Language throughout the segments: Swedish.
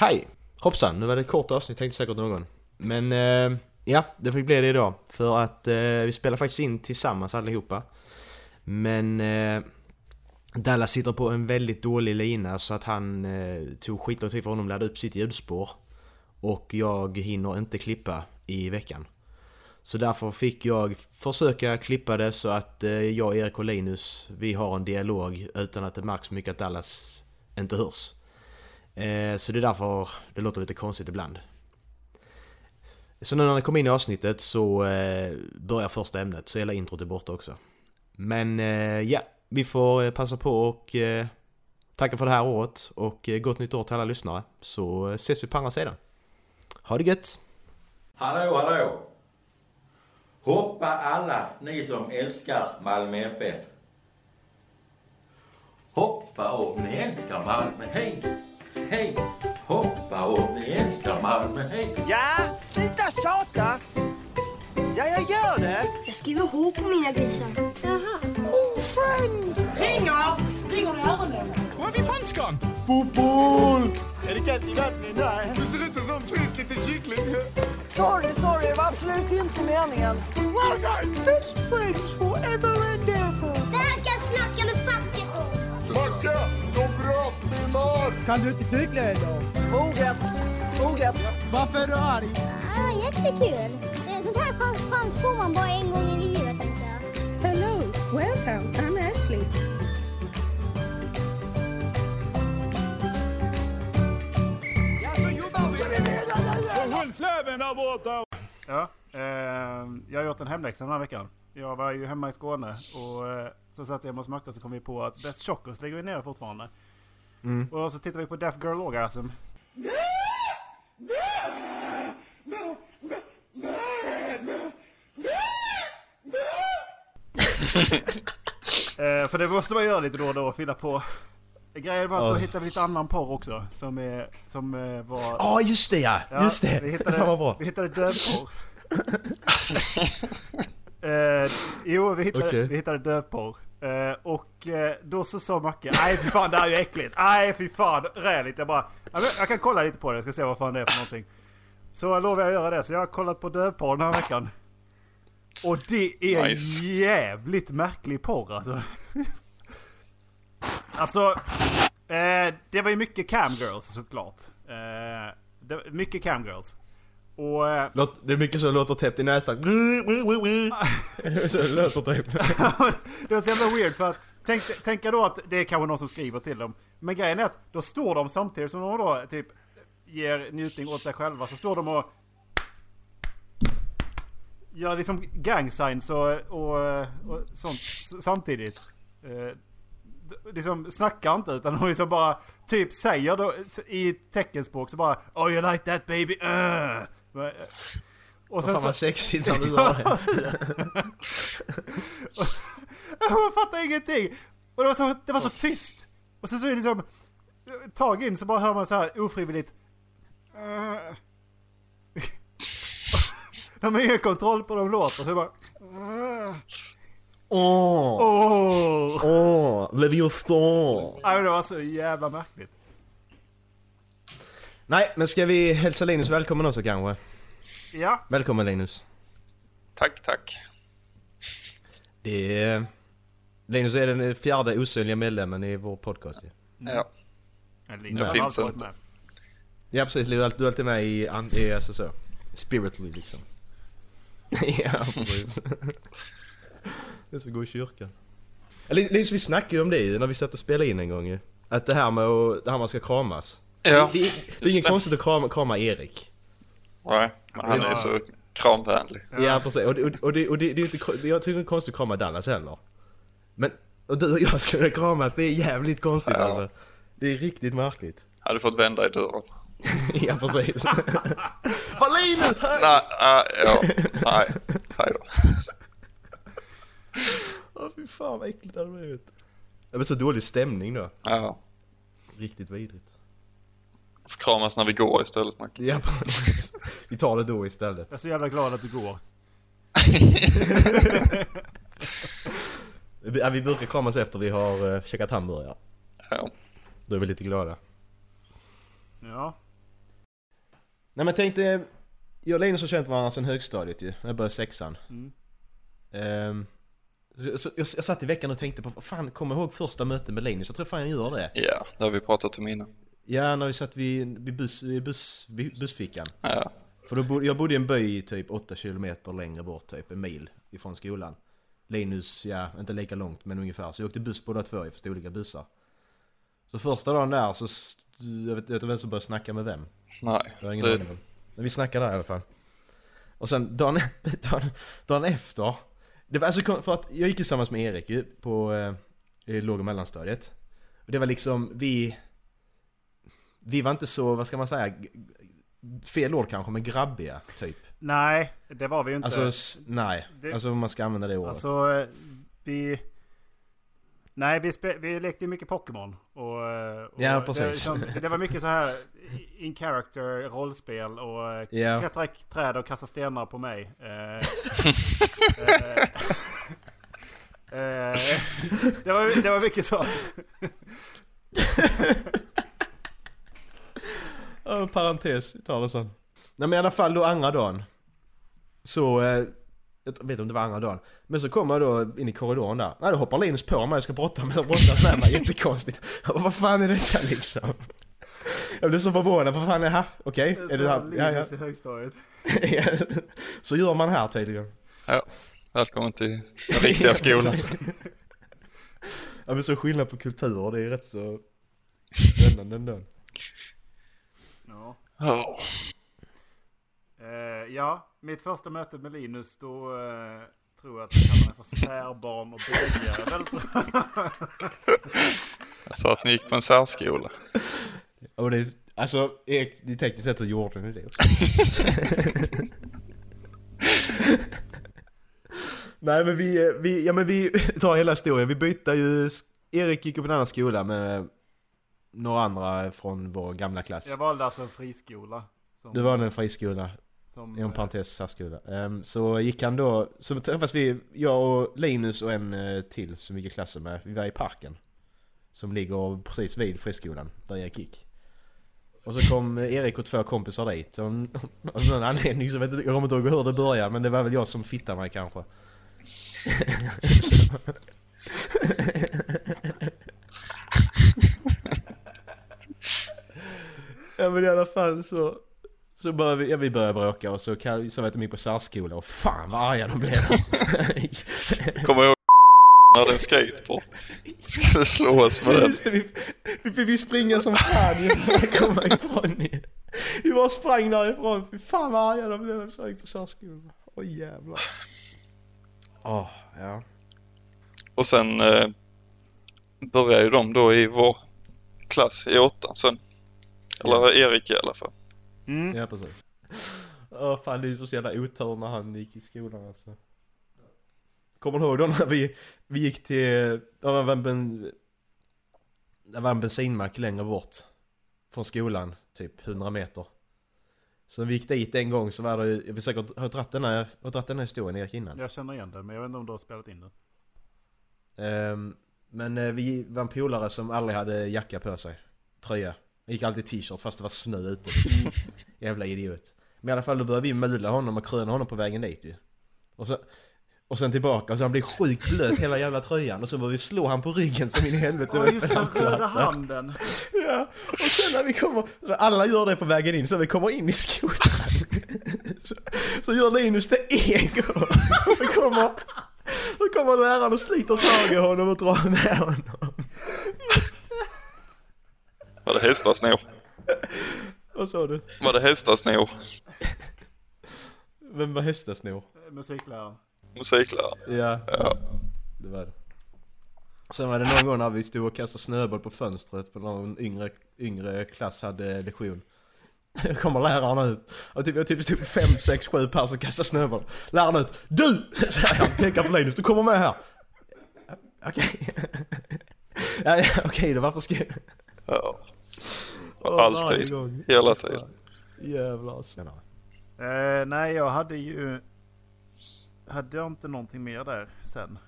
Hej! Hoppsan, nu var det ett kort avsnitt tänkte säkert någon. Men eh, ja, det fick bli det idag. För att eh, vi spelar faktiskt in tillsammans allihopa. Men eh, Dallas sitter på en väldigt dålig lina så att han eh, tog skitlång tid typ för honom att ladda upp sitt ljudspår. Och jag hinner inte klippa i veckan. Så därför fick jag försöka klippa det så att eh, jag, Erik och Linus, vi har en dialog utan att det märks mycket att Dallas inte hörs. Eh, så det är därför det låter lite konstigt ibland. Så nu när ni kommer in i avsnittet så eh, börjar första ämnet, så hela introt är borta också. Men eh, ja, vi får eh, passa på och eh, tacka för det här året och eh, gott nytt år till alla lyssnare. Så eh, ses vi på andra sidan. Ha det gött! Hallå, hallå! Hoppa alla ni som älskar Malmö FF. Hoppa om ni älskar Malmö, hej! Hej! Hoppa om ni älskar Malmö, hej! Ja, sluta tjata! Ja, jag gör det! Jag skriver H på mina grisar. Jaha. Oh, friend! Ringer! Ringer du öronen? Var är vi franskan? Är det kallt i vattnet? Nej. Det ser ut som en frisk liten kyckling. Sorry, sorry, det var absolut inte meningen. Best friends forever and ever. Kan du inte cykla idag? Moget. Moget. Varför är du arg? Ah, jättekul. Det, sånt här chans, chans får man bara en gång i livet tänkte jag. Hello, welcome. I'm Ashley. Ja, eh, jag har gjort en hemläxa den här veckan. Jag var ju hemma i Skåne och eh, så satt jag hemma hos Macke och så kom vi på att Best Chockers ligger ju nere fortfarande. Och så tittade vi på Deaf Girl Orgasm. Eh, för det måste man göra lite då och då, fylla på. Grejen var att då hittade vi lite annan porr också som, är, som eh, var... Ja, just det ja! Ja, just det! Vi hittade, bra! Vi hittade dövporr. eh, jo, vi hittade, Okej. vi hittade dövporr. Eh, och eh, då så sa Macke, nej fy fan det här är ju äckligt. Nej fy fan, räligt. Jag bara, "Ja, men jag kan kolla lite på det, jag ska se vad fan det är för någonting. Så jag lovar jag göra det, så jag har kollat på dövporr den här veckan. Och det är Nice. jävligt märklig porr alltså. alltså, eh, det var ju mycket camgirls såklart. Mycket camgirls. Och... Eh, Låt, det är mycket som låter täppt i näsan. så låter typ. det var så jävla weird för att tänk, tänka då att det är kanske någon som skriver till dem. Men grejen är att då står de samtidigt som de då typ ger njutning åt sig själva så står de och gör liksom gang signs och, och, och sånt samtidigt. Eh, liksom snackar inte utan de liksom bara typ säger då i teckenspråk så bara Oh you like that baby? Uh. Och Fan vad sexigt när du gör det. Jag fattar ingenting! Och det var så, det var så tyst! Och sen så är det liksom... ett Tag in så bara hör man så här ofrivilligt... De har ingen kontroll på de låter så det bara... Åh! Åh! Åh! Men det var så jävla märkligt. Nej, men ska vi hälsa Linus välkommen också kanske? Ja, Välkommen Linus. Tack, tack. Det är... Linus är den fjärde osynliga medlemmen i vår podcast ju. Ja. Linus har finns alltid varit med. Ja precis, du är alltid- du är alltid med i, an- i alltså så, spiritually liksom. ja precis. det är som att gå i kyrkan. Linus vi snackade ju om det ju när vi satt och spelade in en gång ju. Att det här med att, det här man ska kramas. Ja, Det, det, det är inget det. konstigt att krama, krama Erik. Nej, men han är ju så kramvänlig. Ja, precis, och, det- och, och, det, och det, det är inte, jag tycker det är konstigt att krama Dallas heller. Men, och du och jag skulle kramas, det är jävligt konstigt Ja. alltså. Det är riktigt märkligt. Hade fått vända i dörren. ja precis. Vad Linus! Här! Nej, äh, ja, nej, hej då. Åh fy fan vad äckligt det hade blivit. Det blev så dålig stämning då. Ja, Riktigt vidrigt. Får kramas när vi går istället, Mac. Ja. Vi tar det då istället. Jag är så jävla glad att du går. Vi, ja, vi brukar kramas efter vi har uh, käkat hamburgare. Ja. Då är vi lite glada. Ja. Nej men tänk dig, jag och Linus har känt varandra sedan högstadiet ju, när jag började sexan. Mm. Ehm, så, jag, jag satt i veckan och tänkte på, vad fan, kommer jag ihåg första mötet med Linus? Jag tror fan jag gör det. Ja, det har vi pratat om innan. Ja, när vi satt vid, vid, buss, vid buss, vid bussfickan. Ja. För då bodde, jag bodde i en by typ 8 kilometer längre bort, typ en mil ifrån skolan. Linus, ja, inte lika långt men ungefär. Så jag åkte buss båda två i fast olika bussar. Så första dagen där så, jag vet inte vem som började snacka med vem. Nej, Jag har ingen aning om. Men vi snackade där i alla fall. Och sen dagen, dagen, dagen efter. Det var alltså för att jag gick tillsammans med Erik ju på eh, låg och mellanstadiet. Och det var liksom, vi... Vi var inte så, vad ska man säga? Fel ord kanske, men grabbiga typ. Nej, det var vi ju inte. Alltså, nej. Det- Alltså om man ska använda det ordet. Alltså, vi... Nej, vi, spe, vi lekte ju mycket Pokémon. Och, och Ja, Det, precis. liksom, det var mycket så här in character rollspel och eh, Ja. klättra i träd och kasta stenar på mig. Eh, eh, eh, det, var, det var mycket sånt. Ja, parentes, vi tar det sen. Nej men i alla fall då andra dagen. Så, eh, jag vet inte om det var andra dagen. Men så kommer jag då in i korridoren där. Nej då hoppar Linus på mig och ska brotta med, brottas med mig. Jättekonstigt. Jag bara, vad fan är detta liksom? Jag blev så förvånad. Vad fan är det här? Okej? Är det här? Ja, ja. i högstadiet. Så gör man här tydligen. ja. Välkommen till den riktiga skolan. Ja men så skillnad på kulturer, det är rätt så spännande ändå. Ja. Ja. Eh, ja, mitt första möte med Linus då eh, tror jag att jag kallar mig för särbarn och bögjävel. tror jag. Sa att ni gick på en särskola. Och det är, alltså, det är tekniskt sett så gjorde ni det också. Nej men vi, vi, ja men vi tar hela historien. Vi bytte ju, Erik gick på en annan skola med några andra från vår gamla klass. Jag valde alltså en friskola. Som, Det var en friskola, som, inom eh, parentes särskola. Ehm, så gick han då, så träffas vi, jag och Linus och en eh, till som vi gick i klassen med. Vi var i parken. Som ligger precis vid friskolan, där Erik gick. Och så kom eh, Erik och två kompisar dit. Och av någon anledning så vet jag, jag kommer inte ihåg hur det började men det var väl jag som fittade mig kanske. ja men i alla fall så... Så började vi, ja, vi började bråka och så, kall- så vet de gick på särskola och fan vad arga de blev. Kommer ihåg när den skateboard skulle slås med den. Just det, vi, vi vi springa som fan för att komma ifrån det. Vi bara sprang därifrån, fy fan vad arga de blev så jag gick på särskolan. Åh jävlar. Åh, ja. Och sen eh, började ju de då i vår klass i åttan sen. Eller Erik i alla fall. Mm. Ja precis. Åh fan det är så jävla otur när han gick i skolan alltså. Kommer du ihåg då när vi, vi gick till, det var en, ben, det var en bensinmack längre bort. Från skolan, typ 100 meter. Så vi gick dit en gång så var det, jag vill säkert, har jag dratt den här, har dratt den här historien Erik innan? Jag känner igen den, men jag vet inte om du har spelat in den. Ehm, men eh, vi var en polare som aldrig hade jacka på sig. Tröja. Han gick alltid i t-shirt fast det var snö ute. Jävla idiot. Men i alla fall då började vi mula honom och kröna honom på vägen dit ju. Och, så, och sen tillbaka och så han blev sjukt blöt hela jävla tröjan och så började vi slå han på ryggen som in i helvete. Ja, just den röda handen. Ja, och sen när vi kommer, alla gör det på vägen in, så vi kommer in i skolan så, så gör Linus det en gång. Så kommer, så kommer läraren och sliter tag i honom och drar med honom. Var det hästasnor? Vad sa du? Var det hästasnor? Vem var hästasnor? Musikläraren. Musiklärare? Ja, Ja. det var det. Sen var det någon gång när vi stod och kastade snöboll på fönstret på någon yngre, yngre klass hade lektion. Då kommer läraren ut. Och typ, jag typ stod fem, sex, sju pers och kastade snöboll. Läraren ut. Du! Säger han, pekar på Linus. Du kommer med här. Okej. ja, ja, okej då. Varför ska jag... Varje Alltid. Hela tiden. Jävlar. Senare. Eh, nej, jag hade ju... Hade jag inte någonting mer där sen?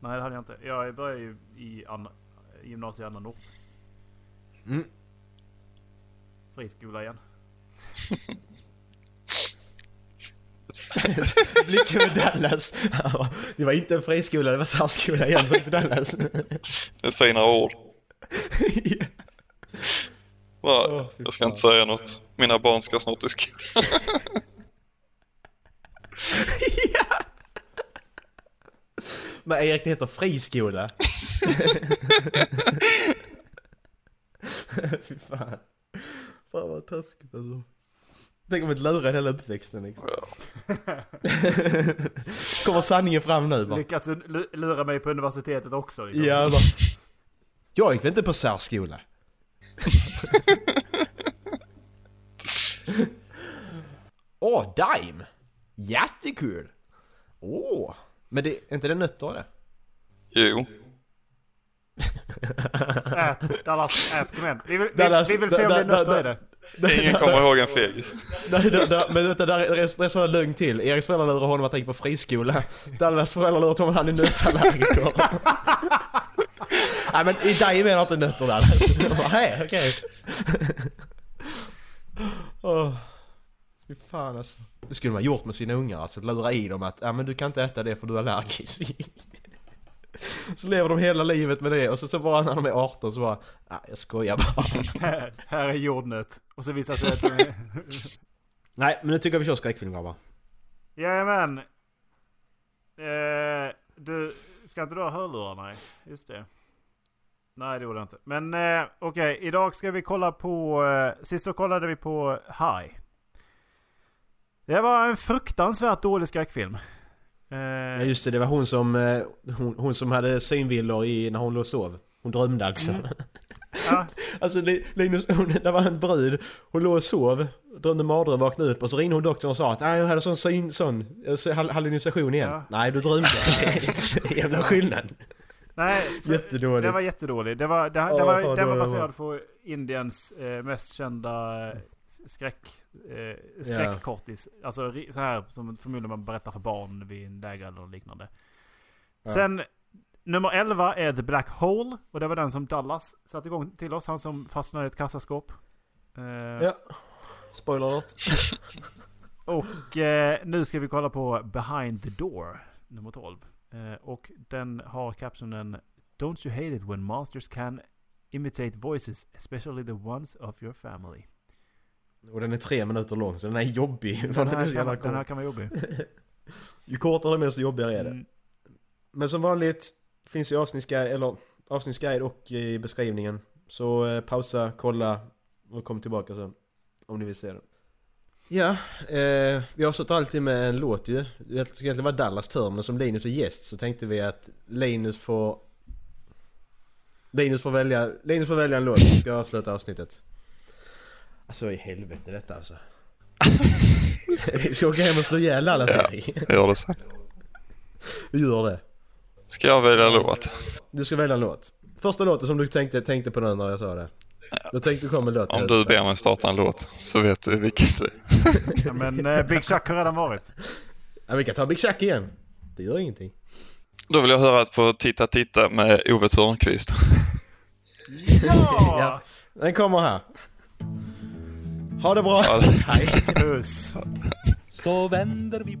Nej, det hade jag inte. Jag började ju i Anna, gymnasiet i Anna Nort. Mm. Friskola igen. Blicken med Dallas. Det var inte en friskola, det var särskola igen, så inte Dallas. Ett finare ord. Ja. Åh, fy jag ska fan. inte säga något. Mina barn ska snart i skolan. Men Erik, det heter friskola. Fy fan. Fan vad taskigt alltså. Tänk om vi lurade hela uppväxten liksom. Kommer sanningen fram nu bara. Lyckats lu- lura mig på universitetet också. Liksom. Ja, bara. Jag gick väl inte på särskola? Åh, oh, Dime! Jättekul! Åh! Men det, är inte det nötter det? Jo. Ät, Dallas, ät, kom igen. Vi vill, vi, Dallas, vi vill se om det är nötter i det. Ingen kommer ihåg en fegis. Men vänta, där är, är sådana lögn till. Eriks föräldrar lurar honom att han gick på friskola. Dallas föräldrar lurar honom att han är nötallergiker. Nej men i dig menar jag inte nötter Dallas. Hej, okej. Åh. Fy fan alltså. Det skulle man gjort med sina ungar alltså. Lura i dem att ja, men du kan inte äta det för du är allergisk. Så lever de hela livet med det och så, så bara när de är 18 så bara ah, jag skojar bara. Här, här är jordnöt. Och så visar sig att de är... Nej men nu tycker jag vi kör skräckfilm grabbar. Jajamän. Eh, du, ska inte du ha hörlurar? Nej, just det. Nej, det gjorde jag inte. Men eh, okej, idag ska vi kolla på... Eh, sist så kollade vi på High. Det var en fruktansvärt dålig skräckfilm. Eh, Ja just det, det var hon som, eh, hon, hon som hade synvillor i, när hon låg och sov. Hon drömde alltså. ja, alltså Li- Linus, hon, det var en brud, hon låg och sov, drömde mardröm, vaknade upp och så ringde hon doktorn och sa att "Ah, jag hade sån syn, sån eh, hallucination igen. Ja. Nej du drömde. Det är Jävla skillnad. nej, Jättedåligt. det var jättedåligt. Det var, det, det Ja, var, det var- baserad på Indiens mest kända skräck, eh, skräckkortis. Alltså ri- så här som förmodligen man berättar för barn vid en läger eller liknande. Sen nummer 11 är The Black Hole. Och det var den som Dallas satte igång till oss. Han som fastnade i ett kassaskåp. Eh, Ja. Spoiler alert. Och eh, nu ska vi kolla på Behind the Door, nummer 12. Eh, och den har captionen Don't you hate it when monsters can imitate voices, especially the ones of your family. Och den är tre minuter lång så den är jobbig. Den Den är här, så jävla kan, den här kan vara jobbig. Ju kortare den är desto jobbigare är det. Mm. Men som vanligt finns i avsnittsguide, eller avsnittsguide och i beskrivningen. Så eh, pausa, kolla och kom tillbaka sen. Om ni vill se den. Ja, eh, vi avslutar alltid med en låt ju. Det ska egentligen vara Dallas tur men som Linus är gäst så tänkte vi att Linus får... Linus får välja, Linus får välja en låt vi ska avsluta avsnittet. Alltså i helvete detta alltså. vi ska åka hem och slå ihjäl Dallas Ja, gör det sen. Vi gör det. Ska jag välja låt? Du ska välja en låt. Första låten som du tänkte, tänkte på nu när jag sa det. Då tänkte du komma en låt. Om du ber mig starta en låt så vet du vilket det är. Ja, men eh, Big Chuck har redan varit. Ja, vi kan ta Big Chuck igen. Det gör ingenting. Då vill jag höra på Titta Titta med Ove Thörnqvist. Ja! Den kommer här. Ha det bra. Hej. Puss! Så vänder vi